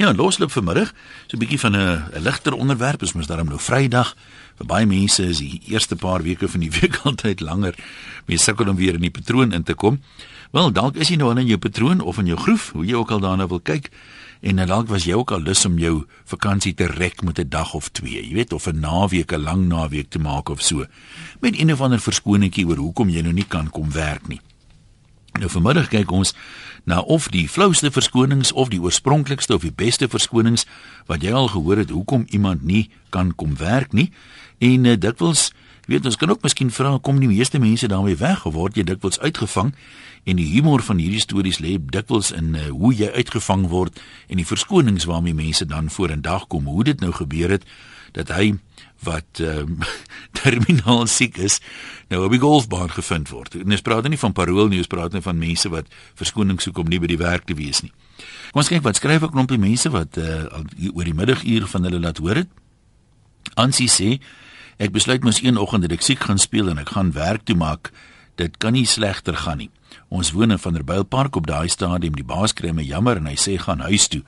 Ja, losloop vanmiddag. So 'n bietjie van 'n ligter onderwerp. Ons mos daarom nou Vrydag. Vir baie mense is die eerste paar weke van die week altyd langer. Mense sukkel om weer in die patroon in te kom. Wel, dalk is jy nou in jou patroon of in jou groef, hoe jy ook al daarna wil kyk. En nou dalk was jy ook al lus om jou vakansie te rek met 'n dag of twee, jy weet, of 'n naweek, 'n lang naweek te maak of so. Met een of ander verskoningkie oor hoekom jy nou nie kan kom werk nie. Nou vanmiddag kyk ons na of die flouste verskonings of die oorspronklikste of die beste verskonings wat jy al gehoor het hoekom iemand nie kan kom werk nie. En uh, dikwels, weet ons kan ook miskien vra kom die meeste mense daarmee weg of word jy dikwels uitgevang? En die humor van hierdie stories lê dikwels in uh, hoe jy uitgevang word en die verskonings waarmee mense dan vorendag kom. Hoe dit nou gebeur het dat hy wat um, terminaal siek is nou op die golfbaan gevind word. En ons praat nie van parool nie, ons praat net van mense wat verskoning soek om nie by die werk te wees nie. Kom ons kyk wat skryf ek knompie mense wat uh, oor die middaguur van hulle laat hoor het. Ansie sê ek besluit mos een oggend dat ek siek gaan speel en ek gaan werk toe maak. Dit kan nie slegter gaan nie. Ons woon in Vanderbijlpark op daai stadium. Die baas kry my jammer en hy sê gaan huis toe.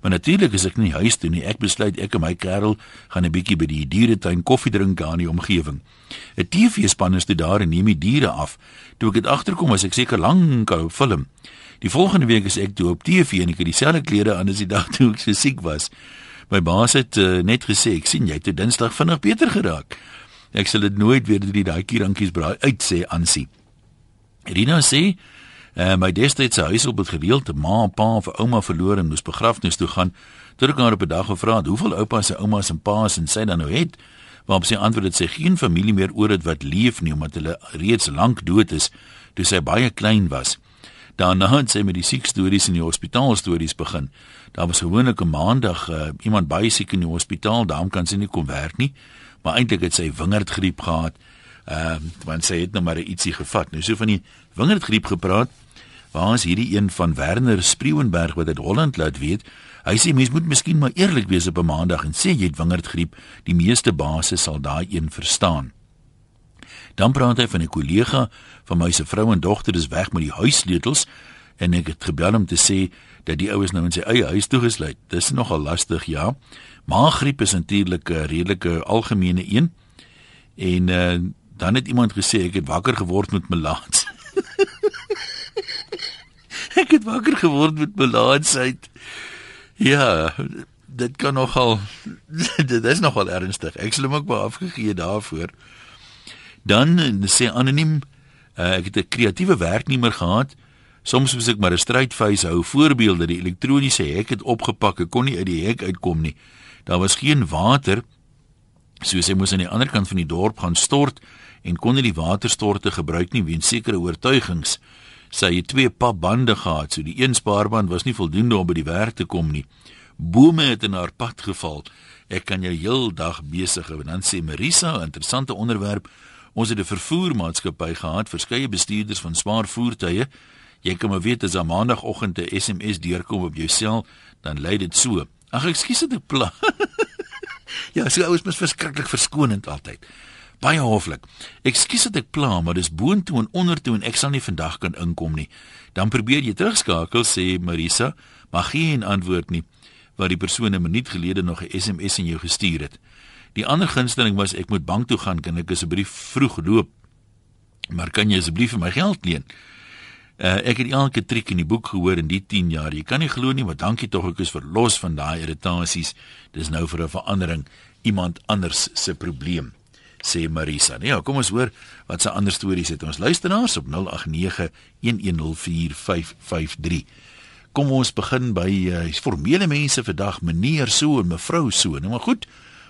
Maar natuurlik is ek nie huis toe nie. Ek besluit ek en my kerel gaan 'n bietjie by die dieretuin koffie drink aan die omgewing. 'n TV-span is toe daar en neem die diere af. Toe ek dit agterkom, was ek seker lank op film. Die volgende week is ek toe op TV en ek het dieselfde klere aan as die dag toe ek so siek was. My baas het uh, net gesê ek sien jy het Dinsdag vinnig beter geraak. Ek sal dit nooit weer die daai kierankies braai uit sê aansie. Rina sê, uh, my destydse huis op het gedeelte ma en pa vir ouma verloor en moes begrafnis toe gaan. Toe ek haar op 'n dag gevra het hoeveel oupas se oumas en pa's en sy dan nou het, waarop sy antwoord het sy geen familie meer oor het wat leef nie omdat hulle reeds lank dood is toe sy baie klein was. Daarna het sy met die siek stories in die hospitaal stories begin. Daar was gewoonlik 'n maandag uh, iemand baie siek in die hospitaal, daarom kan sy nie kom werk nie, maar eintlik het sy wingerdgriep gehad. Ehm uh, want sy het nou maar ietsie gevat. Nou so van die wingerdgriep gepraat. Waar is hierdie een van Werner Spreeuwenberg wat uit Holland laat weet? Hy sê mens moet miskien maar eerlik wees op 'n maandag en sê jy het wingerdgriep. Die meeste bases sal daai een verstaan. Dan praat hy van 'n kollega van my se vrou en dogter is weg met die huissleutels en ek het gebel om te sê dat die oues nou in sy eie huis toegesluit. Dis nogal lastig, ja. Maaggriep is natuurlik 'n redelike algemene een. En uh, dan het iemand gesê ek het wakker geword met melaats. Ek het wakker geword met belaadsheid. Ja, dit kan nogal dit is nogal ernstig. Ek sal hom ook maar afgegee daarvoor. Dan sê anoniem, uh, ek het 'n kreatiewe werknemer gehad. Soms moet ek maar 'n strydfees hou. Voorbeelde, die elektroniese hek het opgepak. Ek kon nie uit die hek uitkom nie. Daar was geen water. So sy moes aan die ander kant van die dorp gaan stort en kon nie die waterstorte gebruik nie weens sekere oortuigings sy het twee papbande gehad, so die een spaarband was nie voldoende om by die werk te kom nie. Bome het in haar pad geval. Ek kan jou heel dag besig hou. Dan sê Marisa, interessante onderwerp. Ons het 'n vervoermaatskappy gehad, verskeie bestuurders van swaar voertuie. Jy kan maar weet as 'n maandagooggend 'n SMS deurkom op jou sel, dan lei dit so. Ag, ekskuus dit pla. ja, so ouens mis verskriklik verskonend altyd baie hoflik. Ekskuus dat ek pla, maar dis boontoe en ondertoe en ek sal nie vandag kan inkom nie. Dan probeer jy terugskakel sê Marisa, maar geen antwoord nie wat die persoon 'n minuut gelede nog 'n SMS aan jou gestuur het. Die ander gunsteling was ek moet bank toe gaan, kan ek asseblief vroeg loop? Maar kan jy asseblief vir my geld leen? Uh, ek het elke triek in die boek gehoor in die 10 jaar. Jy kan nie glo nie, maar dankie tog ek is verlos van daai irritasies. Dis nou vir 'n verandering iemand anders se probleem sê Marisa. Nee, ja, kom ons hoor wat se ander stories het ons luisteraars op 0891104553. Kom ons begin by uh, formele mense vandag, meneer so en mevrou so. Nou maar goed.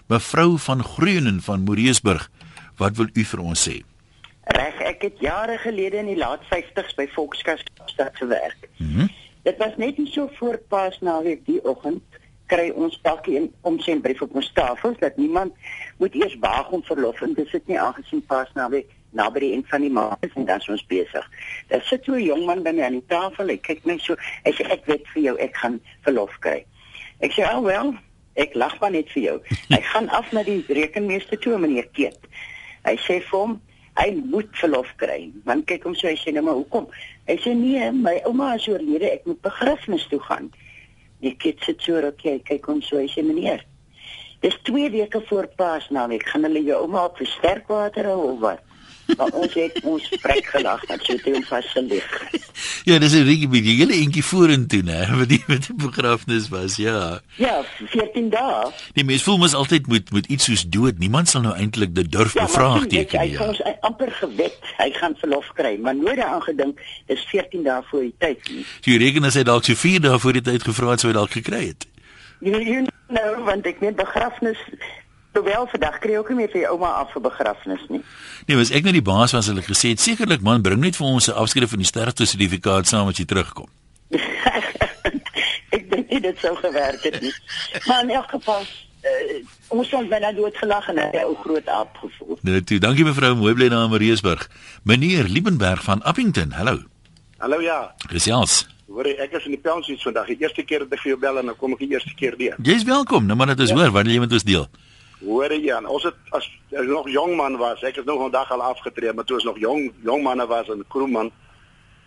Mevrou van Groenen van Moreesburg, wat wil u vir ons sê? Reg, ek het jare gelede in die laat 50s by Volkskas stad gewerk. Mm Dit was net nie so voor Paasnaweek die oggend kry ons elkeen om sy brief op ons tafel dat niemand moet eers waag om verlof en dit sit nie aangesien pas na week naby die een van die maande en dan is ons besig. Daar sit so 'n jong man by my aan die tafel. Hy kyk my so. Hy sê ek weet vir jou ek gaan verlof kry. Ek sê al oh, wel, ek lag maar net vir jou. Hy gaan af na die rekenmeester toe, meneer Keet. Hy sê vir hom hy moet verlof kry. Want kyk hom so hy sê nou maar hoekom? Hy sê nee, my ouma is oorlede, ek moet begrafnis toe gaan. Die kind sit so ruk jy kyk ons so hy sê meneer. Dis 2 weke voor Paasnaweek. Gaan hulle jou ouma op vir sterkwater hou of wat? Maar ons het ons sprek gelag dat jy toe vas gelig. Ja, dis 'n regtig bietjie hele entjie vorentoe, né? Wat die met die begrafnis was, ja. Ja, 14 dae. Die mens voel mos altyd moet moet iets soos dood. Niemand sal nou eintlik dit durf ja, bevraagteken nie. Ja, hy het amper gewet hy gaan verlof kry, maar nooit daaraan gedink dis 14 dae voor die tyd nie. Jy reken as hy dalk so 4 dae voor die tyd gevra het, sou hy dalk gekry het. Ja, jy nou, want ek net begrafnis Sowel vandag kry ook nie meer vir jou ouma af vir begrafnis nie. Nee, was ek net die baas was hulle gesê het sekerlik man bring net vir ons 'n afskrif van die sterfte sertifikaat saam as jy terugkom. ek dink dit sou gewerk het nie. Maar in elk geval uh, ons het binne dood gelag en hy ou groot aap gevoel. Nee, toe, dankie mevrou, mooi bly na Mariesburg. Meneer Liebenberg van Appington. Hallo. Hallo ja. Gesels. Hoor ek is in die pensies vandag. Die eerste keer dat ek vir jou bel en dan kom ek die eerste keer weer. Jy's welkom. Nou maar net ons ja. hoor wat jy met ons deel. Hoor jy aan? Ons het as, as nog jong man was, ek het nog vandag al afgetree, maar toe ons nog jong jong manne was in Kroeman,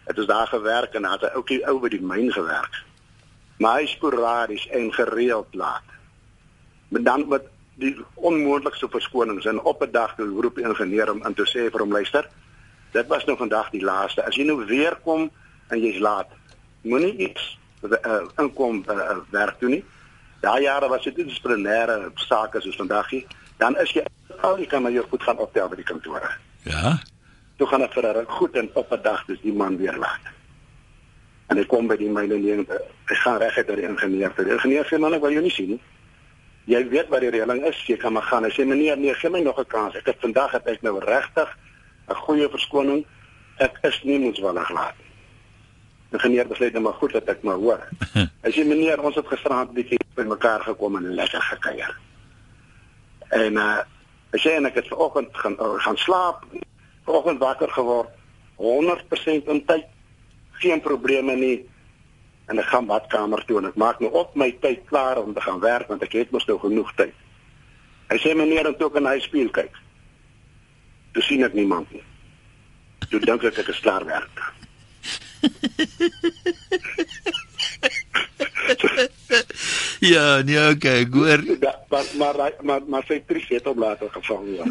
het ons daar gewerk en het ook ou by die myn gewerk. Maar hy sporadies en gereeld laat. Maar dan met die onmoontlikste verskonings en op 'n dag toe roep die ingenieur om in te sê vir hom luister. Dit was nou vandag die laaste. As jy nou weer kom en jy's laat, moenie iets uh, inkom uh, werk toe nie. Daai jare was dit disiplinêre sake soos vandag hier, dan is jy al jy kan maar jou goed gaan optel by die kantore. Ja. Toe gaan dit vir 'n goed en op 'n dag dis die man weer laat. En hy kom by die myne neem, hy gaan reguit na die ingenieur. Die ingenieur sê man, ek wil jou nie sien nie. Jy weet waar die reëling is, jy kan maar gaan. Hy sê meneer, nee, gee my nog 'n kans. Ek het vandag het ek nou regtig 'n goeie verskoning. Ek is nie moetswillig laat nie. Ingenieur besluit net maar goed dat ek maar hoor. Hy sê meneer, ons het gisterand bietjie by mekaar gekom en lekker gekuier. En uh as jy en ek het vanoggend gaan uh, gaan slaap, vanoggend wakker geword, 100% in tyd, geen probleme nie. En ek gaan badkamer toe en ek maak nou op my tyd klaar om te gaan werk want ek het mos nou genoeg tyd. Hy sê meneer, dan toe kan hy speel kyk. Toe sien ek niemand nie. Toe dink ek ek is klaar werk. ja, nee, okay, hoor. Ja, maar maar maar maar sy trie het hom later gevang ja.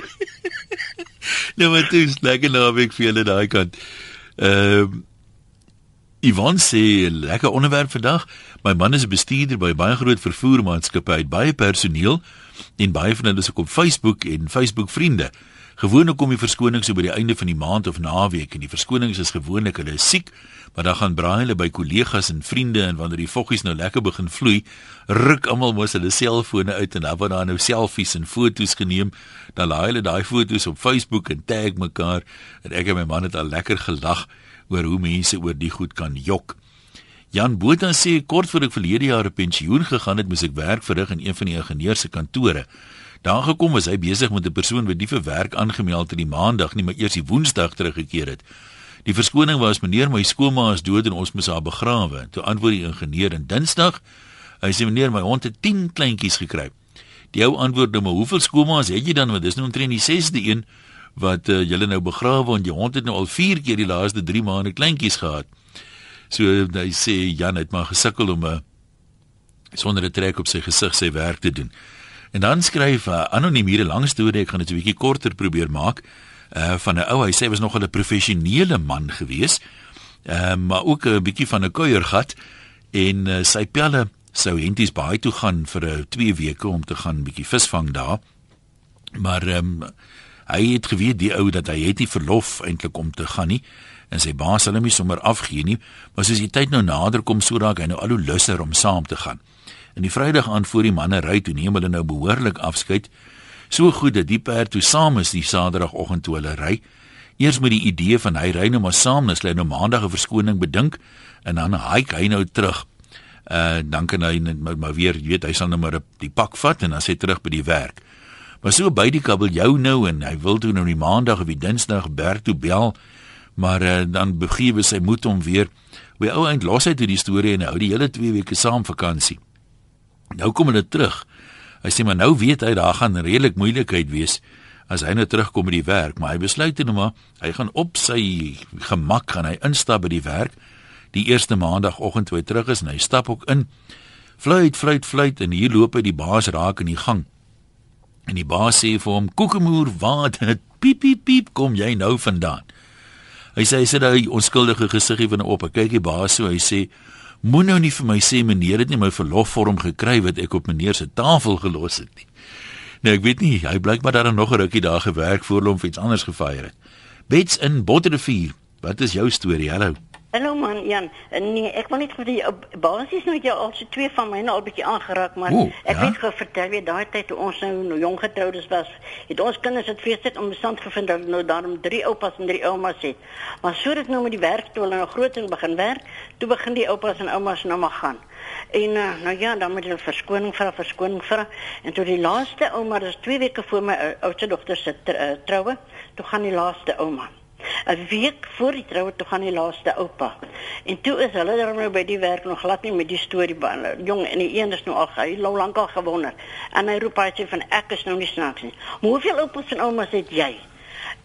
nou maar toe, lekker naweek vir julle daai kant. Ehm uh, Ivan sê lekker onderwerp vandag. My man is 'n bestuurder by 'n baie groot vervoermaatskappy. Hy het baie personeel en baie van hulle is ook op Facebook en Facebook vriende. Gewoonlik kom die verskonings so by die einde van die maand of naweek en die verskonings is gewoonlik hulle is siek, maar dan gaan braai hulle by kollegas en vriende en wanneer die voggies nou lekker begin vloei, ruk almal mos hulle selfone uit en dan word daar nou selfies en foto's geneem. Dan laai hulle daai foto's op Facebook en tag mekaar en ek en my man het al lekker gelag oor hoe mense oor die goed kan jok. Jan Botha sê kort voor ek verlede jaar op pensioen gegaan het, moes ek werk verrig in een van die ingenieur se kantore. Daar gekom was hy besig met 'n persoon wat nie vir werk aangemeld het die maandag nie, maar eers die woensdag teruggekeer het. Die verskoning was meneer my skoonma is dood en ons moes haar begrawe. Toe antwoord die ingenieur en Dinsdag, hy sê meneer my hond het 10 kleintjies gekry. Die ou antwoord nou maar hoeveel skoonma's het jy dan want dis nou omtrent die 6de een wat uh, julle nou begrawe en jou hond het nou al 4 keer die laaste 3 maande kleintjies gehad. So hy sê Jan het maar gesukkel om 'n uh, sonder 'n trek op sy gesig sy werk te doen. En dan skryf 'n uh, anoniem hier 'n lang storie, ek gaan dit 'n bietjie korter probeer maak. Uh van 'n ou, hy sê hy was nog 'n professionele man gewees. Uh, maar ook 'n bietjie van 'n kuiergat en uh, sy pelle sou henties baie toe gaan vir 'n uh, 2 weke om te gaan bietjie visvang daar. Maar ehm um, hy het geweet die ou dat hy het nie verlof eintlik om te gaan nie en sy baas hulle nie sommer afgee nie, maar soos die tyd nou nader kom so raak hy nou al hoe lusser om saam te gaan. In die Vrydag aan voor die manne ry toe neem hulle nou behoorlik afskeid. So goed dat die perd toe saam is die Saterdagoggend toe hulle ry. Eers met die idee van hy ry nou maar saam, dan sê hy nou Maandag 'n verskoning bedink en dan hike hy nou terug. Uh dan kan hy net maar, maar weer, jy weet, hy sal nou maar die pak vat en dan sê terug by die werk. Maar so by die kabeljou nou en hy wil toe nou die Maandag of die Dinsdag Bert toe bel, maar uh, dan begewe sy moed om weer. Hoe ou eind los hy toe die storie en hou die hele 2 weke saam vakansie. Nou kom hulle terug. Hy sê maar nou weet hy daar gaan redelik moeilikheid wees as hy nou terugkom by die werk, maar hy besluit net nou maar hy gaan op sy gemak gaan hy instap by die werk. Die eerste maandagooggend toe hy terug is en hy stap ook in. Fluit, fluit, fluit en hier loop hy die baas raak in die gang. En die baas sê vir hom: "Koekemoer, waar het piep piep piep kom jy nou vandaan?" Hy sê hy sit daai onskuldige gesiggie van op. Hy kyk die baas so, hy sê: "Moenie nou nie vir my sê meneer het nie my verlofvorm gekry wat ek op meneer se tafel gelos het nie." Nee, ek weet nie, hy blykbaar daar nog 'n rukkie daar gewerk voor hom iets anders gefeier het. Bets in Botterivier. Wat is jou storie? Hallo. Hallo man, Jan. Nee, ek wil net vir die basies nou jy al so twee van myne al bietjie aangeraak, maar Oeh, ek ja? weet gou vertel jy daai tyd toe ons nou, nou jong getroudes was, het ons kinders het feestig om bestand gevind dat nou daarom drie oupas en drie oumas het. Maar sodat nou met die werk toe hulle nou groter begin werk, toe begin die oupas en oumas nou maar gaan. En uh, nou ja, dan moet hulle verskoning vra, verskoning vra. En toe die laaste ouma, dis 2 weke voor my ou- oudste dogter se tr uh, troue, toe gaan die laaste ouma. 'n Week voor die troue toe gaan die laaste oupa. En toe is hulle dan nou by die werk nog glad nie met die storie baan. Jong, en die een is nou al hy nou lank al gewonder. En hy roep hy sê van ek is nou nie snaaks nie. Maar hoeveel oupas en oumas het jy?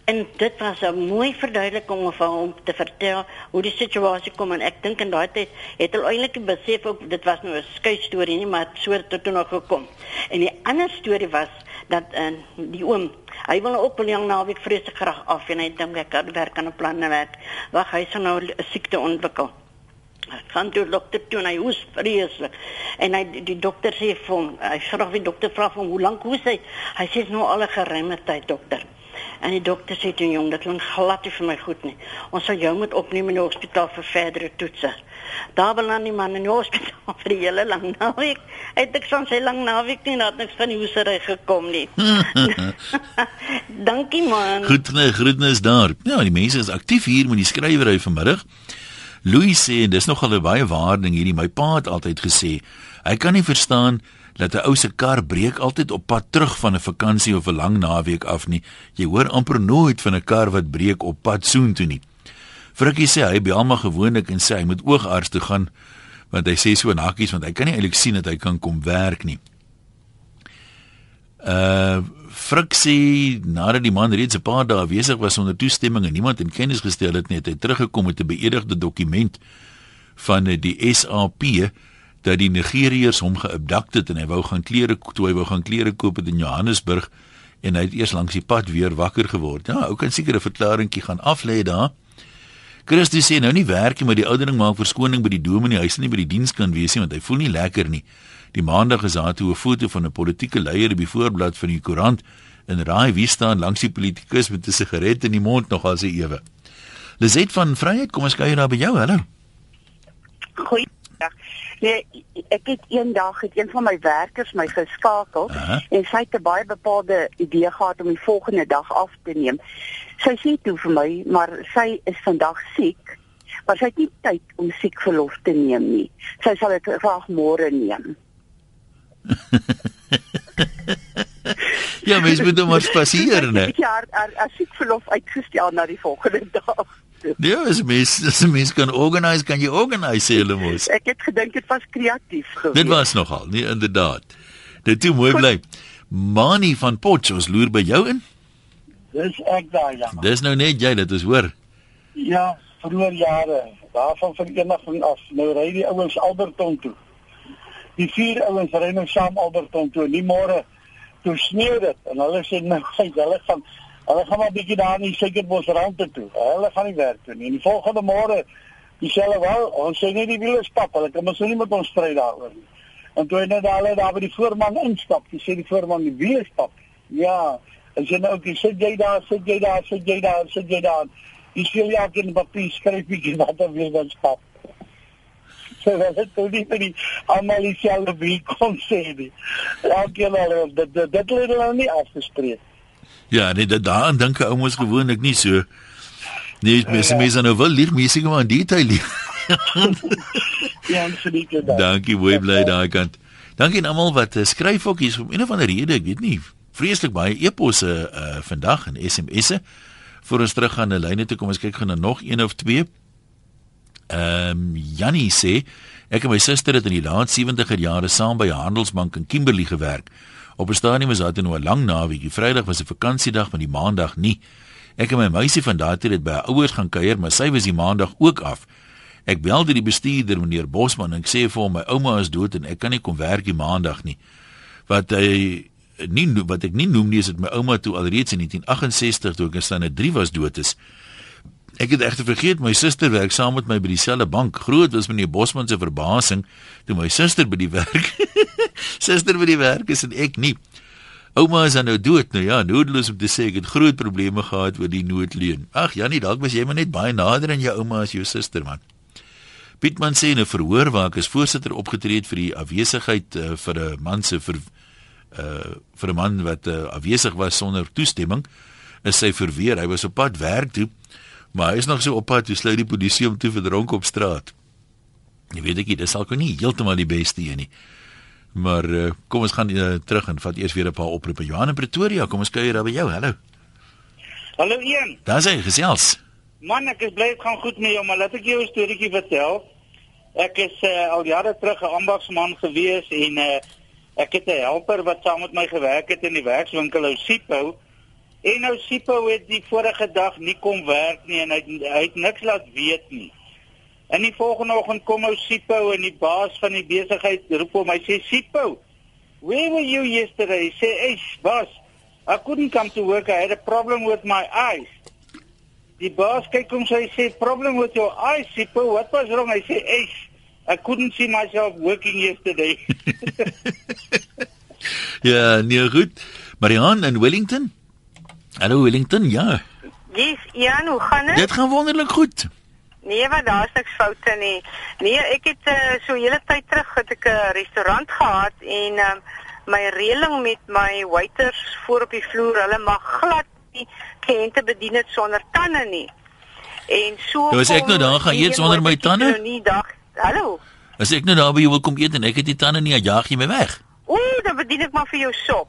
En dit was 'n mooi verduideliking om vir hom te vertel hoe die situasie kom en ek dink in daai tyd het hulle eintlik besef ook dit was nou 'n skei storie nie maar so het dit toe nog gekom. En die ander storie was dat uh, die oom hy wil nou ook wil jong naweek vreeslik graag af en hy dink ek kan werk aan 'n plan en werk. Wag, hy sou nou 'n siekte ontwikkel. Hy gaan toe dokter toe en hy hoes vreeslik. En hy die, die dokter sê vir hom, hy vra die dokter vra vir hom hoe lank hoes hy? Hy sê "Dis nou al 'n geruime tyd dokter. En die dokter sê toe jong, dit klink glad nie vir my goed nie. Ons sal jou moet opneem in die hospitaal vir verdere toetse. Daar beland die man in die hospitaal vir die hele lang naweek. Hy het niks van sy lang naweek nie, daar het niks van die hoesery gekom nie. Dankie man. Groetne, groetnes daar. Ja, die mense is aktief hier met die skrywery vanmiddag. Louis sê en dis nogal 'n baie waar ding hierdie. My pa het altyd gesê, hy kan nie verstaan dat 'n ou se kar breek altyd op pad terug van 'n vakansie of 'n lang naweek af nie. Jy hoor amper nooit van 'n kar wat breek op pad soontoe nie. Frikkie sê hy bel maar gewoonlik en sê hy moet oogarts toe gaan want hy sê so in hakkies want hy kan nie eintlik sien dat hy kan kom werk nie. Uh Frik sê nadat die man reeds 'n paar dae besig was sonder toestemming en niemand in kennis gestel het nie, het hy teruggekom met 'n beëdigde dokument van die SAP dat die Nigeriërs hom geabdukt het en hy wou gaan klere toe hy wou gaan klere koop in Johannesburg en hy het eers langs die pad weer wakker geword. Ja, ou kan seker 'n verklaringkie gaan aflê daar. Christus sê nou nie werk nie, maar die oudering maak verskoning by die dominee. Hy sal nie by die diens kan wees nie want hy voel nie lekker nie. Die maandag is daar toe 'n foto van 'n politieke leier op die voorblad van die koerant en raai wie staan langs die politikus met 'n sigaret in die mond nog al se ewe. Lizet van Vryheid, kom ons kuier daar by jou. Hallo. Goeiedag. Nee, ek het eendag het een van my werkers my geskakel Aha. en sy het 'n baie bepaalde idee gehad om die volgende dag af te neem. Sy sê toe vir my, maar sy is vandag siek, maar sy het nie tyd om siekverlof te neem nie. Sy sal dit graag môre neem. Ja, mens moet hom maar spasieer, né? Ja, haar, haar siekverlof uitgestel na die volgende dag. Ja, as mens as 'n mens kan organise, kan jy organise sê hulle mos. Ek het gedink dit was kreatief geweest. Dit was nogal, nee inderdaad. Dit toe mooi bly. Mani van Potchefstroom loer by jou in. Dis ek daar ja. Dis nou net jy, dit is hoor. Ja, vroeër jare, daarvan vereniging af. Nou ry die ouens Alberton toe. Die vier ouens ry nou saam Alberton toe. Die môre toe sneeu dit en hulle sê nou hy hulle gaan hulle gaan maar bietjie daar in die Suikerbos rande toe. Hulle gaan nie werk toe nie. En die volgende môre dieselfde wel, ons sê nie die wiele is pap, hulle kan mos nou nie met ons stry daaroor nie. En toe net hulle daar by die voorman instap, dis sê die voorman die wiele is pap. Ja, en sê nou okay, sit jy daar, sit jy daar, sit jy daar, sit jy daar. Dis veel ja in papier skryf bietjie wat dan weer dan stap. So dat het toe nie vir die almal dieselfde wie kon sê nie. Elkeen al dit dit dit het hulle nou nie afgespreek. Ja, nee, dit daaraan dink 'n ou mos gewoonlik nie so. Nee, mense Ja. mense nou wel lieg, mense maar in detail lieg. Ja, absoluut. dit. Dankie, mooi bly daai kant. Dankie aan almal wat uh, skryf ook hier om een of ander rede, ek weet nie, vreeslik baie eposse uh, vandag en SMS'e. Voor ons terug gaan na lyne toe kom ons kyk gaan na nog een of twee. Ehm um, Jannie sê ek en my suster het in die laat 70er jare saam by 'n handelsbank in Kimberley gewerk. Op 'n stadium was daar toe nou 'n lang naweek. Die Vrydag was 'n vakansiedag, maar die Maandag nie. Ek en my meisie van daardie tyd het by haar ouers gaan kuier, maar sy was die Maandag ook af. Ek bel die bestuurder meneer Bosman en ek sê vir hom my ouma is dood en ek kan nie kom werk die maandag nie. Wat hy nie wat ek nie noem nie is dit my ouma toe alreeds in 1968 toe ek in standaard 3 was dood is. Ek het egter vergeet my suster werk saam met my by dieselfde bank. Groot was meneer Bosman se verbasing toe my suster by die werk. suster by die werk is en ek nie. Ouma is nou dood nou ja, noodloos om te sê ek het groot probleme gehad oor die noodleen. Ag Jannie, dalk was jy maar net baie nader aan jou ouma as jou suster man. Pietman sê in 'n verhoor waar ek as voorsitter opgetree het vir die afwesigheid uh, vir 'n man se vir uh vir 'n man wat uh, afwesig was sonder toestemming, is sy verweer. Hy was op pad werk toe Maar hy is nog so op pad, jy sluit die polisie om toe vir dronk op straat. Jy weet ek, dit sal kon nie heeltemal die beste een nie. Maar uh, kom ons gaan uh, terug en vat eers weer 'n paar oproepe. Johan in Pretoria, kom ons kuier daar by jou. Hallo. Hallo Ian. Daar sê gesels. Man, ek is bly dit gaan goed met jou, maar laat ek jou 'n storieetjie vertel. Ek is uh, al jare terug 'n ambagsman gewees en uh, ek het 'n helper wat saam met my gewerk het in die werkswinkel ou Sipho. En nou Sipo het die vorige dag nie kom werk nie en hy hy het niks laat weet nie. En die volgende oggend kom ou Sipo en die baas van die besigheid roep hom, hy sê Sipo, "Where were you yesterday?" Hy sê, "Hey, boss, I couldn't come to work. I had a problem with my eyes." Die baas kyk hom sê, "Say problem with your eyes, Sipo. What was wrong?" Hy sê, "Hey, I couldn't see myself working yesterday." ja, nee goed. Marian in Wellington? Hallo Wellington, ja. Dis Jan, hoe gaan dit? Dit gaan wonderlik goed. Nee, maar daar's niks foute nie. Nee, ek het uh, so hele tyd terug het ek 'n restaurant gehad en um, my reëling met my waiters voor op die vloer, hulle mag glad nie kliënte bedien het sonder tande nie. En so Nou as ek nou daar gaan eet sonder my tande? Nou nie dag. Hallo. As ek nou daar by jou wil kom eet en ek het die tande nie, jaag jy my weg. Ooh, dan bedien ek maar vir jou sop.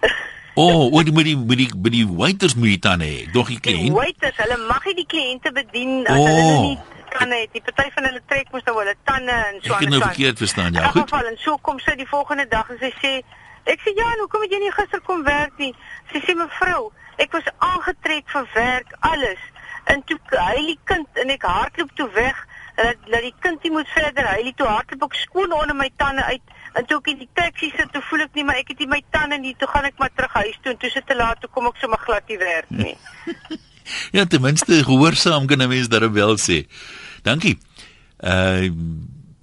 O, oh, wat moet die moet die by die waiters moet jy dan hê? Dog die kliënt. Die waiters, hulle mag nie die kliënte bedien as Oh. hulle nie kan hê. Die party van hulle trek mos nou hulle tande en so Ek het aan nou die verkeerd verstaan. Ja, goed. geval en so kom sy die volgende dag en sy sê ek sê ja, hoekom het jy nie gister kom werk nie? Sy sê mevrou, ek was aangetrek vir werk, alles. En toe hy die kind en ek hardloop toe weg en dat, dat die kind nie moet verder hy toe hardloop ek skoon onder my tande uit en toe ek in die taxi sit toe voel ek nie maar ek het nie my tande nie toe gaan ek maar terug huis toe en toe sit te laat toe kom ek sommer glad nie werk nie. Ja, ten minste gehoorsaam kan 'n mens daarop wel sê. Dankie. Uh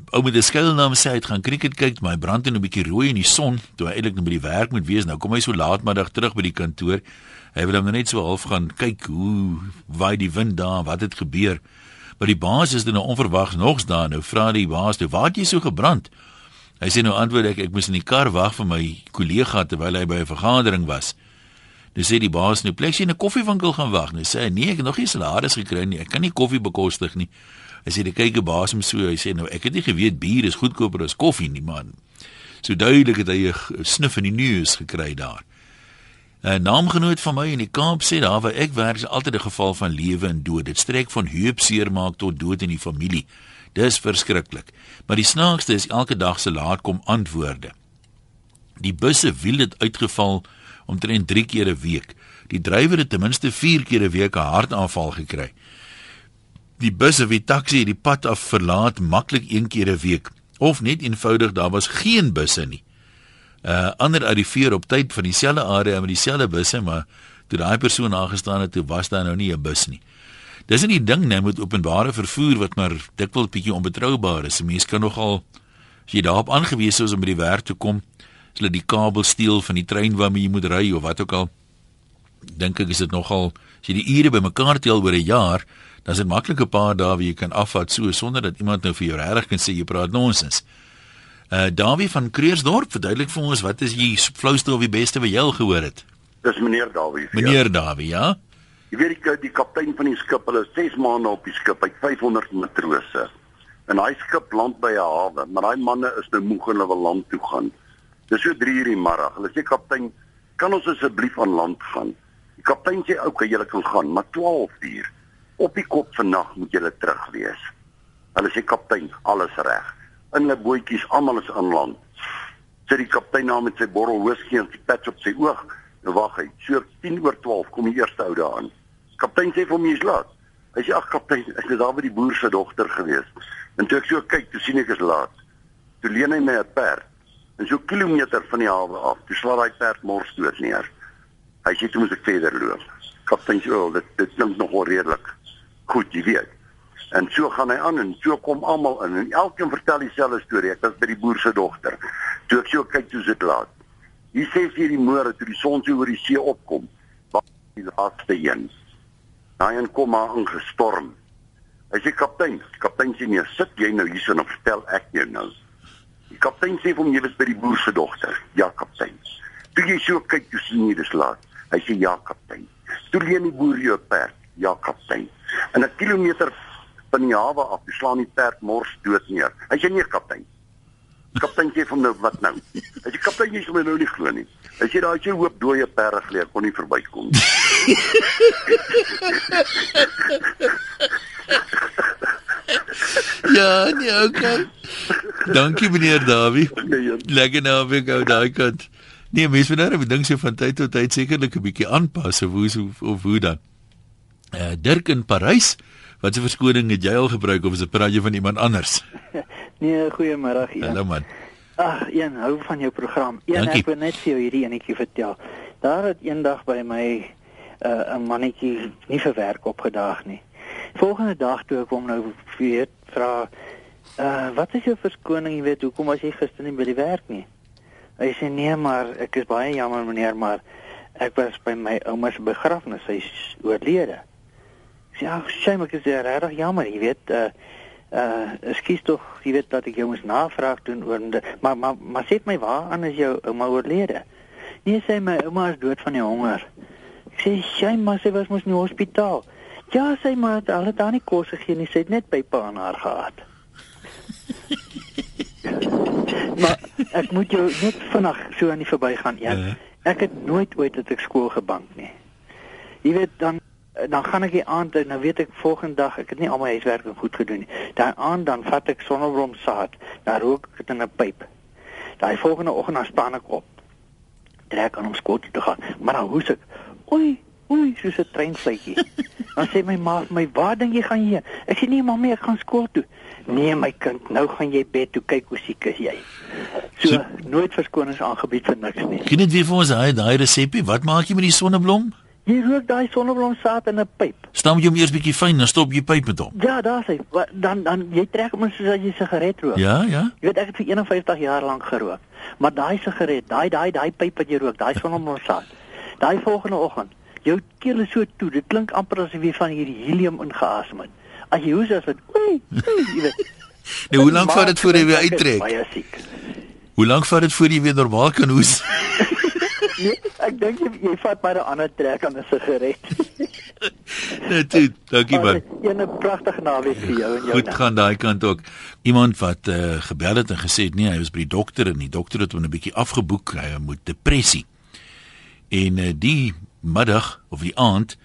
ou met die skuilnaam sê hy het gaan cricket kyk, maar hy brand net 'n bietjie rooi in die son toe hy eintlik net by die werk moet wees. Nou kom hy so laatmiddag terug by die kantoor. Hy wil hom nou net so half gaan kyk hoe waai die wind daar, wat het gebeur. Maar die baas is nou onverwags nogs daar. Nou vra die baas toe, "Waar het jy so gebrand?" Hy sê nou antwoord ek, ek moes in die kar wag vir my kollega terwyl hy by 'n vergadering was. Nou sê die baas nou, "Plek jy in 'n koffiewinkel gaan wag." Nou sê hy, "Nee, ek het nog nie salaris gekry nie. Ek kan nie koffie bekostig nie." Hy sê, "Die kyk die baas hom so." Hy sê, "Nou, ek het nie geweet bier is goedkoper as koffie nie, man." So duidelik het hy 'n snif in die neus gekry daar. 'n Naamgenoot van my in die Kaap sê daar waar ek werk is altyd 'n geval van lewe en dood. Dit strek van heupseer maak tot dood in die familie. Dis verskriklik. Maar die snaakste is elke dag se laat kom antwoorde. Die busse wiel het uitgeval omtrent 3 keer 'n week. Die drywer het ten minste 4 keer 'n week 'n hartaanval gekry. Die busse wie taxi het die pad af verlaat maklik een keer 'n week of net eenvoudig daar was geen busse nie. Uh ander arriveer op tyd van dieselfde area met dieselfde busse, maar toe daai persoon aangestaan het, toe was daar nou nie 'n bus nie. Dis nie die ding nou met openbare vervoer wat maar dikwels bietjie onbetroubaar is. 'n Mens kan nogal as jy daarop aangewese is om by die werk te kom, as hulle die kabel steel van die trein waarmee jy moet ry of wat ook al, dink ek is dit nogal as jy die ure bymekaar tel oor 'n jaar, dan is dit maklik 'n paar dae waar jy kan afvat so sonder dat iemand nou vir jou regtig kan sê jy praat nonsens. Uh Dawie van Kreersdorp, verduidelik vir ons wat is die flouste of die beste wat jy al gehoor het? Dis meneer Dawie. Meneer Dawie, ja? Jy weet die die kaptein van die skip, hulle is 6 maande op die skip, hy het 500 matrose. En hy skip land by 'n hawe, maar daai manne is nou moeg en hulle wil land toe gaan. Dis so 3 uur die middag. Hulle sê kaptein, kan ons asseblief aan land gaan? Die kaptein sê, "Oké, okay, julle kan gaan, maar 12 uur op die kop vannag moet julle terug wees." Hulle sê kaptein, alles reg. In hulle bootjies, almal is aan land. Sit die kaptein na met sy bottel whisky en sy patch op sy oog. Nou wag hy. So 10 oor 12 kom die eerste ou daar aan. Kaptein sê vir hom jy's laat. Hy sê ag kaptein, ek is daar by die boer se dogter gewees. En toe ek so kyk, toe sien ek is laat. Toe leen hy my 'n perd. En so kilometer van die hawe af, toe slaan daai perd mors dood neer. Hy sê toe moet ek verder loop. Kaptein sê, oh, dit dit klink nogal redelik. Goed, jy weet. En so gaan hy aan en so kom almal in en elkeen vertel dieselfde storie. Ek was by die boer se dogter. Toe ek so kyk, toe sit laat. Hier sê sy die môre toe die son so oor die see opkom. Wat die laaste een. Daai een kom maar ingestorm. Hy sê kaptein, kaptein sê nee, sit jy nou hier so en vertel ek jou nou. Die kaptein sê vir hom jy was by die boer se dogter. Ja, kaptein. Toe jy so kyk, toe sien jy dis laat. Hy sê ja, kaptein. Toe leen die boer jou 'n perd. Ja, kaptein. En 'n kilometer van die hawe af, toe slaan die perd mors dood neer. Hy sê nee, kaptein. Kaptein sê vir hom nou wat nou? Hy sê kaptein jy sê my nou nie glo nie. Hy sê daai jy hoop dooie perde geleer kon nie verbykom nie. Ja, nee, okay. Dankie meneer Dawie. Lekker naweek ou daai kant. Nee, mense moet nou dink so van tyd tot tyd sekerlik 'n bietjie aanpas of hoe of, of hoe dan. Eh uh, Dirk in Parys, wat se verskoning het jy al gebruik of is dit praat jy van iemand anders? Nee, goeiemôre. Hallo man. Ag, een hou van jou program. Een Dankie. ek wil net vir jou hierdie enetjie vertel. Daar het eendag by my uh, 'n mannetjie nie vir werk opgedaag nie. Volgende dag toe ek hom nou weet vra uh wat is jou verskoning, jy weet, hoekom was jy gister nie by die werk nie? Hy sê nee, maar ek is baie jammer meneer, maar ek was by my ouma se begrafnis, sy is oorlede. Ek sê ag, shame, ek is regtig jammer, jy weet, uh uh ekskuus tog, jy weet dat ek jou moes navraag doen oor maar maar maar sê my waaraan is jou ouma oorlede? Nee, sê my ouma is dood van die honger. Sê shame, maar sy was mos in die hospitaal. Ja, sê maar, hulle het haar nie kos gegee nie, sy het net by pa aan haar gehad. maar ek moet jou net vinnig so aan die verbygaan, ja. Ja. Ek het nooit ooit het ek skool gebank nie. Jy weet dan dan gaan ek die aand en dan weet ek volgende dag ek het nie al my huiswerk goed gedoen nie. Daai aand dan vat ek sonneblomsaad, dan rook ek dit in 'n pyp. Daai volgende oggend dan staan ek op. Trek aan om skool toe te gaan, maar dan hoes ek. Oei, oei, soos 'n treinfluitjie. Dan sê my ma vir my, "Waar dink jy gaan jy?" Ek sê, "Nee, mami, ek gaan skool toe." "Nee, my kind, nou gaan jy bed toe kyk hoe siek is jy." So, So- nooit verskonings aangebied vir niks nie. Ken dit weer vir ons daai daai resepie? Wat maak jy met die sonneblom? Jy rook daai sonneblomsaad in 'n pyp. Stam jy hom eers bietjie fyn dan stop jy pyp met hom. Ja, daar's hy. Wa- Dan dan jy trek hom soos as jy sigaret rook. Ja, ja. Jy weet ek het vir 51 jaar lank gerook. Maar daai sigaret, daai daai daai pyp wat jy rook, daai sonneblomsaad. Daai volgende oggend, jou keel is so toe, dit klink amper asof jy van hierdie helium ingeasem het. As jy hoes as dit oei, jy weet. Nou hoe lank vat dit voor jy weer uittrek? Baie siek. Hoe lank vat dit voor jy weer normaal kan hoes? Nee, ek dink jy, jy vat maar 'n ander trek aan 'n sigaret. Nee, toe, dankie man. Een 'n pragtige naweek vir jou en jou. Goed gaan daai kant ook. Iemand wat uh, gebel het en gesê het nee, hy was by die dokter en die dokter het hom 'n bietjie afgeboek, hy moet depressie. En uh, die middag of die aand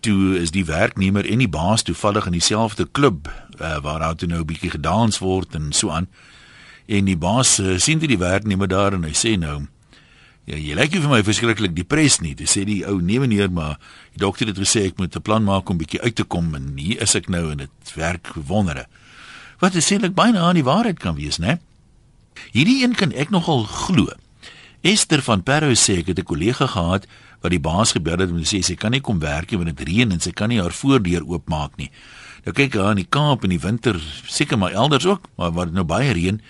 toe is die werknemer en die baas toevallig in dieselfde klub uh, waar daar toe nou 'n bietjie gedans word en so aan. En die baas uh, sien dit die werknemer daar en hy sê nou Ja, jy lyk nie vir my verskriklik depressed nie. Dis sê die ou, nee meneer, maar die dokter het gesê ek moet 'n plan maak om bietjie uit te kom en hier is ek nou en dit werk wondere. Wat is sekerlik byna aan die waarheid kan wees, né? Hierdie een kan ek nogal glo. Esther van Parow sê ek het 'n kollega gehad wat die baas gebel het om te sê sy kan nie kom werk nie want dit reën en sy kan nie haar voordeur oopmaak nie. Nou kyk haar in die Kaap in die winter, seker maar elders ook, maar waar dit nou baie reën.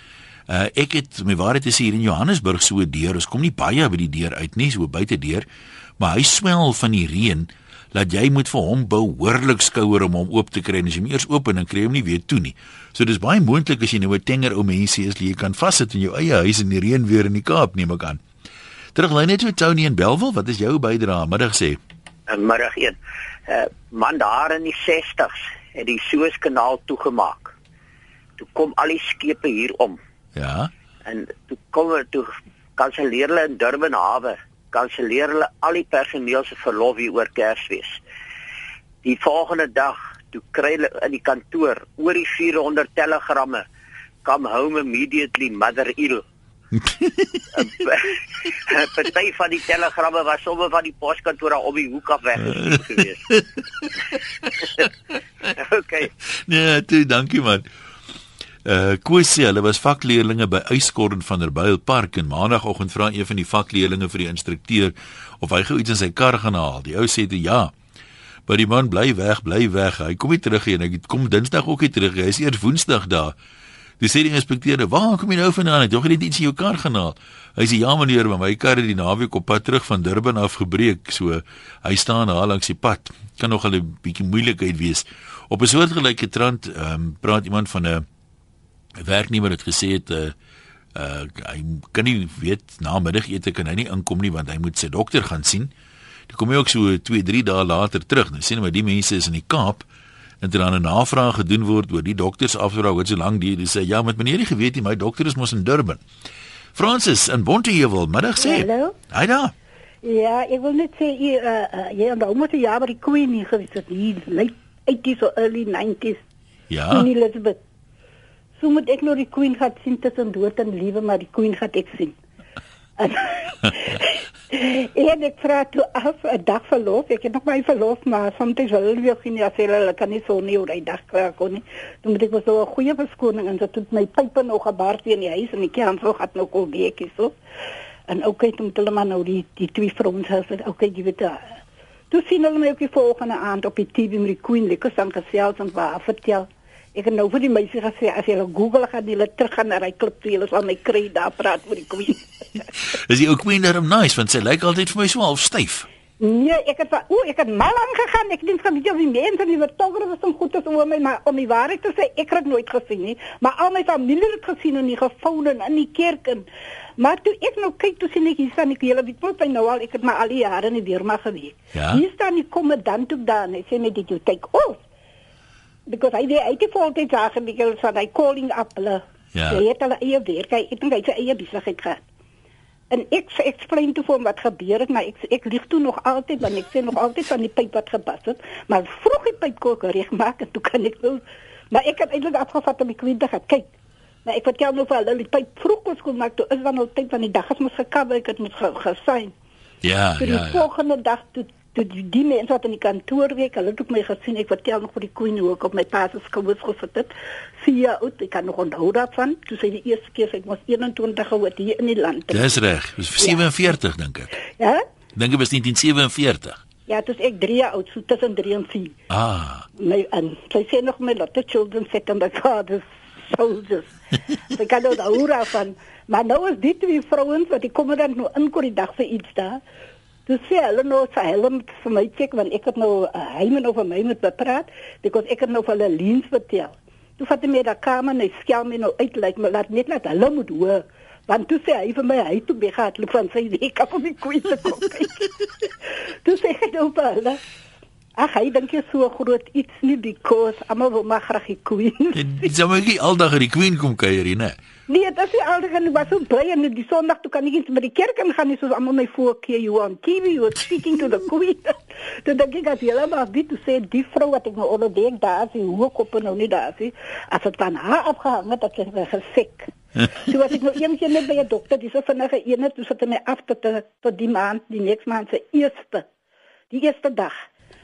Uh ek het my waarheid te sê hier in Johannesburg so 'n deur, ons kom nie baie by die deur uit nie, so buite deur, maar hy swel van die reën dat jy moet vir hom behoorlik skouer om hom oop te kry en as jy hom eers oop en dan kry hom nie weer toe nie. So dis baie moontlik as jy nou 'n tenger ou mensie is, jy kan vassit in jou eie huis in die reën weer in die Kaap neem ek aan. Teruglyn net so Tony in Belwel, wat is jou bydrae middag sê? middag 1. Uh man daar in die 60s het die Suezkanaal toegemaak. Toe kom al die skepe hier om Ja. en toe kom hulle toe kanselleer hulle in Durban hawe, kanselleer hulle al die personeel se verlof hier oor Kersfees. Die volgende dag toe kry hulle in die kantoor oor die 400 telegramme come home immediately mother ill Party van die telegramme was sommer van die poskantore op die hoek af weg gewees. okay. Nee, toe, dankie man. Uh Kosie, hulle was vakleerlinge by Uyskorn van der Byl Park en maandagooggend vra een van die vakleerlinge vir die instrukteur of hy gou iets in sy kar gaan haal. Die ou sê toe ja. Maar die man bly weg, bly weg. Hy kom nie terug nie. Hy kom Dinsdag ook nie terug. Hy is eers Woensdag daar. Dis sê die inspekteur, "Waar kom jy nou vandaan? Het jy nog iets in jou kar genaal?" Hy sê, "Ja meneer, maar my kar het die naweek op pad terug van Durban af gebreek, so hy staan daar langs die pad. Kan nog 'n bietjie moeilikheid wees." Op 'n soortgelyke trant, ehm um, praat iemand van 'n werknemer het gesê het 'n uh, uh, hy kan nie weet na middagete kan hy nie inkom nie want hy moet sy dokter gaan sien. Toe kom hy ook so 2, 3 dae later terug. Nou sien maar die mense is in die Kaap en dan 'n navraag gedoen word oor die dokters afdra hoe so lank die dis sê ja met meneer nie geweet nie my dokter is mos in Durban. Francis in Bonteheuwel middag sê. Hallo. Hi daar. Ja, ek wil net sê jy uh, jy en daai moet jy maar die queen nie gewees het nie. Late 80s or early 90s. Ja. Queen Elizabeth. So moet ek nou die queen gaan sien tussen dood en lewe, maar die queen gaan ek sien. en ek vra toe af 'n dag verlof. Ek het nog my verlof, maar soms wil hulle geen ja sê hulle kan nie so nie oor die dag klaar kon nie. Toe moet ek was so 'n goeie verskoning en so het my pype nog gebaar teen die huis en die kern so gehad nog al weekie so. En ook het om hulle maar nou die die twee vrouens het ook jy weet daar. Toe sien hulle my ook die volgende aand op die TV met die Queen lekker sang gesels en waar vertel. Ek het nou vir die meisie gesê as jy Google gaan jy terug gaan na hy klip toe jy sal my kry daar praat met die Queen. is die ou Queen daarom nice want sy lyk altyd vir my so half styf. Nee, ek het o, ek het mal aangegaan. Ek dink van die die mense die was om goed te oor my, maar om die waarheid te sê, ek het nooit gesien nie. Maar al my familie het gesien in die gefoune in die kerk en maar toe ek nou kyk toe sien ek hier staan ek hele weet wat by nou al ek het maar al die jare in die weermag gewees. Ja? Hier staan die kommandant ook daar en hy sê net dit jy kyk off. Because hy die hy het volgens dagen die hulle van hy calling up hulle. Ja. Hy het hulle eie werk, hy het net sy eie besigheid gehad. En ek ek explain toe vir hom wat gebeur het, maar ek ek lieg toe nog altyd want ek sê nog altyd van die pyp wat gepas het, maar vroeg die pypkoker reg maak en toe kan ek nou maar ek het eintlik afgevat om die kwinte gaan kyk. Maar ek vertel nou vir hulle die pyp vroeg kon skoon maak toe is dan al tyd van die dag as mos gekabel ek het moet gesien. Ja, Toe ja. die ja. volgende dag toe toe die, die mense wat in die kantoor werk, hulle het ook my gesien. Ek vertel nog vir die queen hoe ek op my pa se skouers gesit het. Vier jaar oud, ek kan nog onthou daarvan. Toe sy die eerste keer sy was 21 geword hier in die land. Dis reg. Dis 47 dink ek. Ja? Dink dit was 1947. Ja, dis ek 3 jaar oud, so tussen 3 en 4. Ah. My en sy sê nog my lot the children sit on the fathers soldiers. Sy kan nou daar van, maar nou is dit twee vrouens wat die kom dan nou in kor die dag vir iets daar. Dis sê hulle nou sy hulle moet vir my check want ek het nou uh, hy moet nou vir my moet bepraat because ek het nou vir hulle leens vertel. Toe vat hy my daar kamer en hy skel my nou uit lyk maar laat net laat hulle moet hoor. Want toe sê hy vir my hy toe begaat loop van sy af op die koei te kom kyk. toe sê hy nou vir hulle Ag, hy dink jy so groot iets nie because almal wil maar graag die queen. Dit sou my nie aldag die Queen kom kuier nie, né? Nee, dit is nie aldag en was so bly en die Sondag toe kan ek nie by die kerk ingaan nie soos almal my voorkeer you on TV you are speaking to the queen. Toe dink ek as jy maar dit toe sê die vrou wat ek nou onder dink daar is, hoe kop nou nie daar is. As dit van haar afgehang het, dat sy gesek. Toe was ek nou eendag net by 'n dokter, dis so vinnige ene, toe sit hy my af tot tot die maand, die next maand se eerste. Die eerste dag.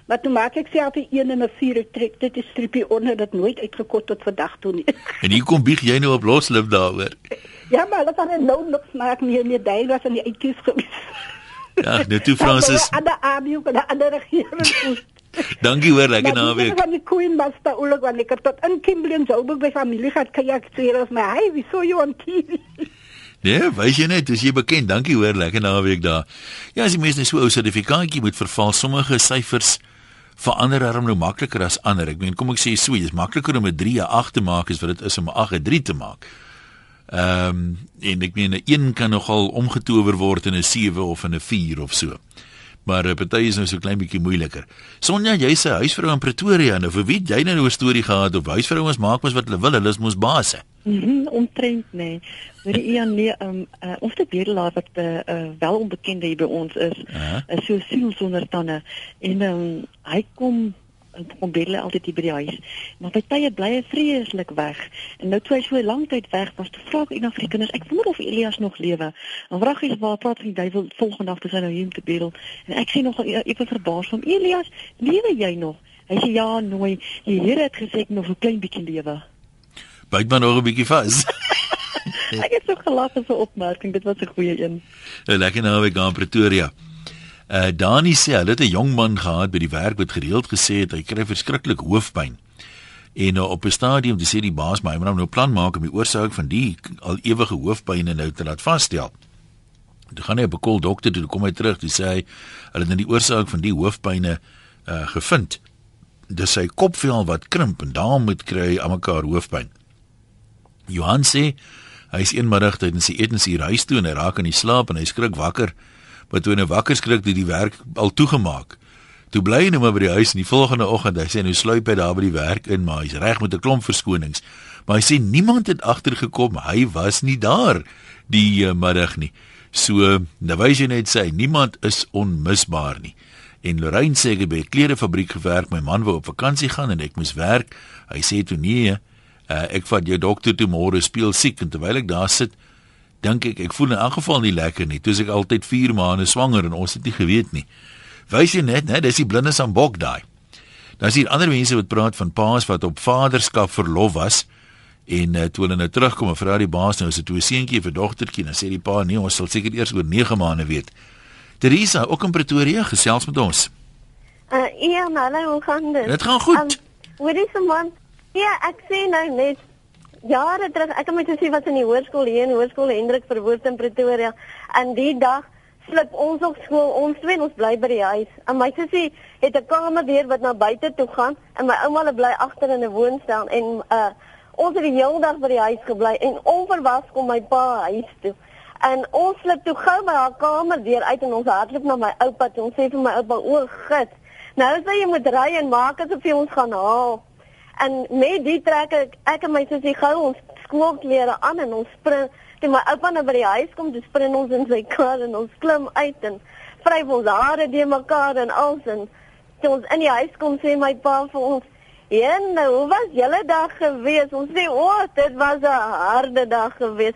Maar toe maak ek self 'n 1 en 'n 4 ek trek dit is strippie onder dit nooit uitgekot tot vandag toe nie. En hier kom bieg jy nou op loslip daaroor. ja, maar dit het nou nog smaak nie meer deel was in die uitkies gewees. Ja, nou toe Francis. Ander abio en ander regering. Dankie hoor, lekker die naweek. van die Queen ook want ek het tot in Kimberley en Joburg by familie gehad kajak sê as my hey, we saw you on TV. Nee, wys jy net, dis jy bekend. Dankie hoor, lekker naweek daar. Ja, as die mense net so ou sertifikaatjie moet verval, sommige syfers verander daarom nou makliker as ander. Ek meen, kom ek sê so, dit is makliker om 'n 3 'n 8 te maak as wat dit is om 'n 8 'n 3 te maak. Ehm um, en ek meen 'n 1 kan nogal omgetower word in 'n 7 of in 'n 4 of so. Maar 'n party is nou so klein bietjie moeiliker. Sonja, jy's 'n huisvrou in Pretoria. Nou vir wie het jy nou 'n storie gehad of huisvrouens maak mos wat hulle wil, hulle is mos baase. Mhm, omtrent nee. Jy Ian, nee, um, uh, ons het bedelaar wat 'n uh, uh, wel onbekende hier by ons is, is so siel sonder tande en um, hy kom kom bedel altyd hier by die huis. Maar by tye bly hy vreeslik weg. En nou toe hy so lank tyd weg was, toe vra ek eendag vir die kinders, ek wonder of Elias nog lewe. En vra hy waar praat van die duiwel volgende dag toe sy nou hier om te bedel. En ek sê nog ek was verbaas van Elias, lewe jy nog? Hy sê ja, nooi. Die Here het gesê ek nog 'n klein bietjie lewe. Byt maar nog 'n bietjie vas. ek het so gelag vir 'n opmerking, dit was 'n goeie een. 'n Lekker naweek aan Pretoria. Uh Dani sê hulle het 'n jong man gehad by die werk wat gereeld gesê het hy kry verskriklik hoofpyn. En uh, op 'n stadium dis sê die baas hy moet nou plan maak om die oorsaak van die al ewige hoofpyn nou te laat vasstel. Toe gaan hy op 'n kol dokter toe kom hy terug toe sê hy hulle het nou die oorsaak van die hoofpyne uh gevind. Dis sy kopvel wat krimp en daarom moet kry aan mekaar hoofpyn. Johan sê hy is eenmiddag tydens die etensuur huis toe en hy raak in die slaap en hy skrik wakker maar toe hy nou wakker skrik het die werk al toegemaak. Toe bly hy nou maar by die huis en die volgende oggend hy sê nou sluip hy daar by die werk in maar hy's reg met 'n klomp verskonings. Maar hy sê niemand het agtergekom hy was nie daar die uh, middag nie. So nou wys jy net sê niemand is onmisbaar nie. En Lorraine sê ek het by 'n klerefabriek gewerk, my man wou op vakansie gaan en ek moes werk. Hy sê toe nee, uh, ek vat jou dokter toe môre speel siek en terwyl ek daar sit dink ek ek voel in elk geval nie lekker nie. Toe ek altyd 4 maande swanger en ons het nie geweet nie. Wys jy net, né, dis die blindes aan bok daai. Dan is hier ander mense wat praat van paas wat op vaderskap verlof was en uh, toe hulle nou terugkom en vra die baas nou is dit 'n seentjie vir dogtertjie dan sê die pa nee ons sal seker eers oor 9 maande weet. Teresa ook in Pretoria gesels met ons. Uh ja, nou hoe gaan dit? Dit gaan goed. Um, Wat is die man? Ja, ek sê nou net jare terug, ek my sussie wat in die hoërskool hier in Hoërskool Hendrik Verwoerd in Pretoria en die dag slip ons op skool, ons twee ons bly by die huis. En my sussie het 'n kamer deur wat na buite toe gaan en my ouma bly agter in 'n woonstel en uh ons het die hele dag by die huis gebly en onverwags kom my pa huis toe. En ons slip toe gou by haar kamer deur uit en ons hardloop na my oupa toe. Ons sê vir my oupa, "O, gits. Nou sê jy moet ry en maak asof jy ons gaan haal." En met die trek ek ek en my sussie gou ons skoolklere aan en ons spring. Toe my oupa nou by die huis kom, dis spring ons in sy kar en ons klim uit en vryf ons hare de mekaar en alles en toe ons in die huis kom sê my pa vir ons Ja, nou, hoe was julle dag gewees? Ons sê, "O, oh, dit was 'n harde dag gewees."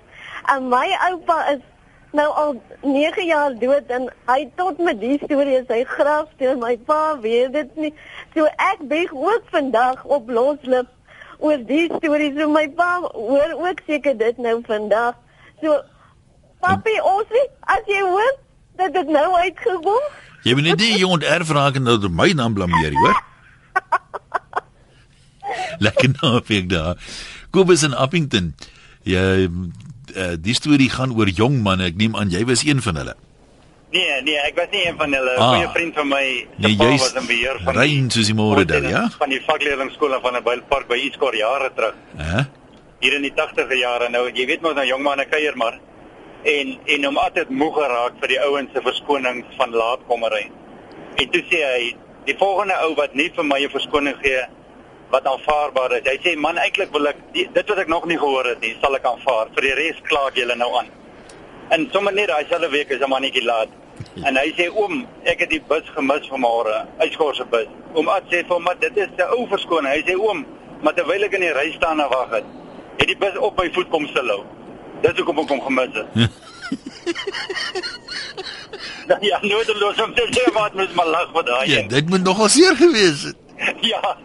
En my oupa is nou al 9 jaar dood en hy tot met die storie sy graf toe my pa weet dit nie. So ek bieg ook vandag op loslip oor die storie so my pa hoor ook seker dit nou vandag. So papi ons weet as jy hoor dat dit nou uitgekom. Jy weet nie die jong erfraak en nou my naam blameer, hoor? Lekker nou vir daar. Kobus in Appington. Jy uh, die storie gaan oor jong manne. Ek neem aan jy was een van hulle. Nee, nee, ek was nie een van hulle. 'n ah, Goeie vriend van my, nee, pa was in beheer van Rein soos die môre daar, ja? Van die vakleerlingskool van 'n Bylpark by Iskor jare terug. Hæ? Uh? Hier in die 80e jare nou, jy weet mos nou jong manne kuier maar en en hom altyd moeg geraak vir die ouens se verskonings van laatkommery. En toe sê hy, die volgende ou wat nie vir my 'n verskoning gee wat aanvaarbaar is. Hy sê man eintlik wil ek die, dit wat ek nog nie gehoor het nie, sal ek aanvaar. Vir die res klaar julle nou aan. En sommer net daai selfde week is 'n mannetjie laat. En hy sê oom, ek het die bus gemis vanmôre, uitskors se bus. Oom at sê vir hom, dit is 'n ou verskoning. Hy sê oom, maar terwyl ek in die ry staan en wag het, het die bus op my voet kom stilhou. Dis hoekom ek hom gemis het. ja, nou dit los om te sê wat mens maar lag vir daai. Ja, dit moet nogal seer gewees het. ja.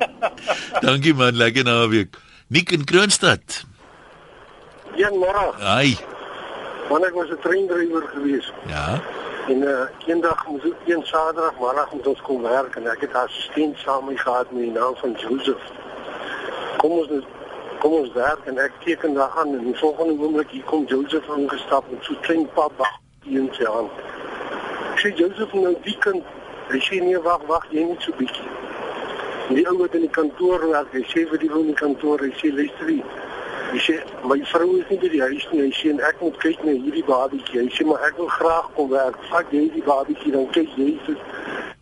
Dankie man, lekker naweek. Nik in Kroonstad. Goeiemôre. Haai. Want ek was 'n treindrywer gewees. Ja. En uh, eendag moes ek een Saterdag middag met ons kom werk en ek het 'n assistent saam my gehad met die naam van Joseph. Kom ons kom ons werk en ek teken daar aan en die volgende oomblik hier kom Joseph ingestap met so 'n klein pap in sy hand. Ek sê Joseph nou die kind, hy sê nee wag wag jy net so bietjie. Die ou wat in die kantoor werk, hy sê vir die ou in die kantoor, hy sê luister hier. Hy sê my vrou is nie by die huis nie. Hy sê ek moet kyk na hierdie babatjie. Hy sê maar ek wil graag kom werk. Vat jy die babatjie dan kyk jy vir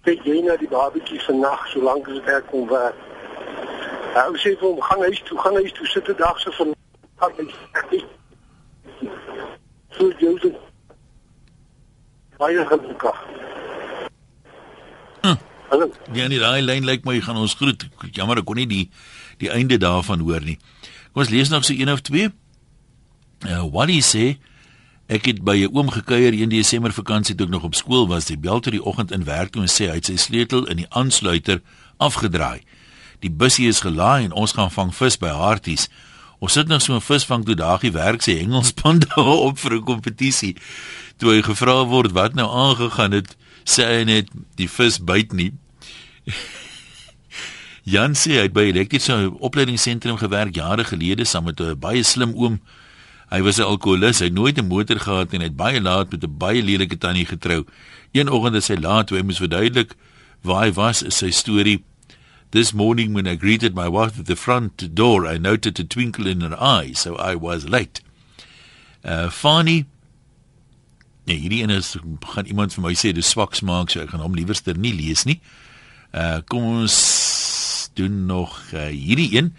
kyk jy na die babatjie se nag solank as ek kom werk. Hy sê vir hom gaan huis toe, gaan huis toe sit 'n dag se van So jy sê baie gelukkig. Hallo. Ja, nee, daai lyn lyk my gaan ons groet. Jammer ek kon nie die die einde daarvan hoor nie. Kom ons lees nog so een of twee. Uh, Wally sê ek het by 'n oom gekuier in Desember vakansie toe ek nog op skool was. Hy bel toe die oggend in werk toe en sê hy het sy sleutel in die aansluiter afgedraai. Die busjie is gelaai en ons gaan vang vis by Harties. Ons sit nog so 'n visvang toe daagie werk sê Engelspan daar op vir 'n kompetisie. Toe hy gevra word wat nou aangegaan het, sê hy net die vis byt nie. Jan sê hy het by elektriese opleidingsentrum gewerk jare gelede saam met 'n baie slim oom. Hy was 'n alkoholist, hy het nooit 'n motor gehad en het baie laat met 'n baie lelike tannie getrou. Een oggend as hy laat toe hy moes verduidelik waar hy was, is sy storie This morning when I greeted my wife at the front door, I noted a twinkle in her eye, so I was late. Uh Fani Nee, hierdie een is gaan iemand vir my sê dis swak smaak, so ek gaan hom liewerster nie lees nie. Uh kom ons doen nog uh, hierdie een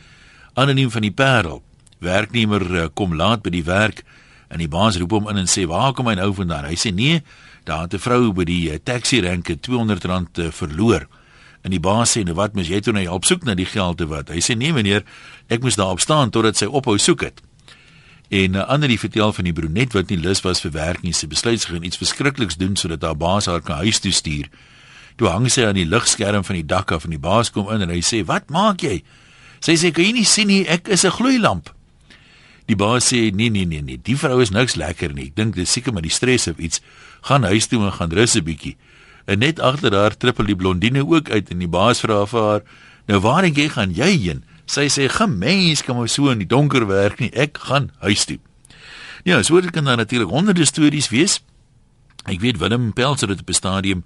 anoniem van die Parel. Werknemer uh, kom laat by die werk en die baas roep hom in en sê: "Waar kom my nou vandaan?" Hy sê: "Nee, daar het 'n vrou by die taxi ranke R200 uh, verloor." En die baas sê: "Nou wat, mens jy toe nou help soek na die geld te wat?" Hy sê: "Nee meneer, ek moes daar op staan totdat sy ophou soek het." En uh, ander die vertel van die brunet wat nie lus was vir werk nie, sy besluit sy gaan iets verskrikliks doen sodat haar baas haar kan huis toe stuur. Toe hang sy aan die ligskerm van die dak af en die baas kom in en hy sê: "Wat maak jy?" Sy sê: "Kan jy nie sien nie, ek is 'n gloeilamp." Die baas sê: "Nee, nee, nee, nee, die vrou is niks lekker nie. Ek dink dis seker maar die stres of iets. Gaan huis toe en gaan rus 'n bietjie." En net agter haar trippel die blondine ook uit en die baas vra vir haar: "Nou waar dink jy gaan jy heen?" Sy sê: "Gemens kan maar so in die donker werk nie. Ek gaan huis toe." Ja, so dit kan dan natuurlik honderde stories wees. Ek weet Willem Pelser het op 'n stadium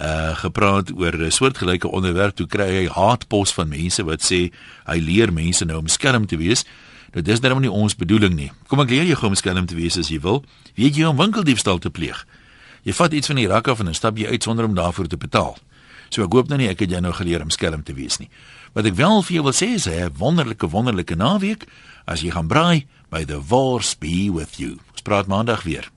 uh gepraat oor 'n soortgelyke onderwerp. Toe kry hy haatpos van mense wat sê hy leer mense nou om skelm te wees. Nou dis darem nie ons bedoeling nie. Kom ek leer jou gou om skelm te wees as jy wil. Weet jy om winkeldiefstal te pleeg? Jy vat iets van die rak af en dan stap jy uit sonder om daarvoor te betaal. So ek hoop nou nie ek het jou nou geleer om skelm te wees nie. Wat ek wel vir jou wil sê is 'n wonderlike wonderlike naweek as jy gaan braai by the Wars be with you. Ons praat maandag weer.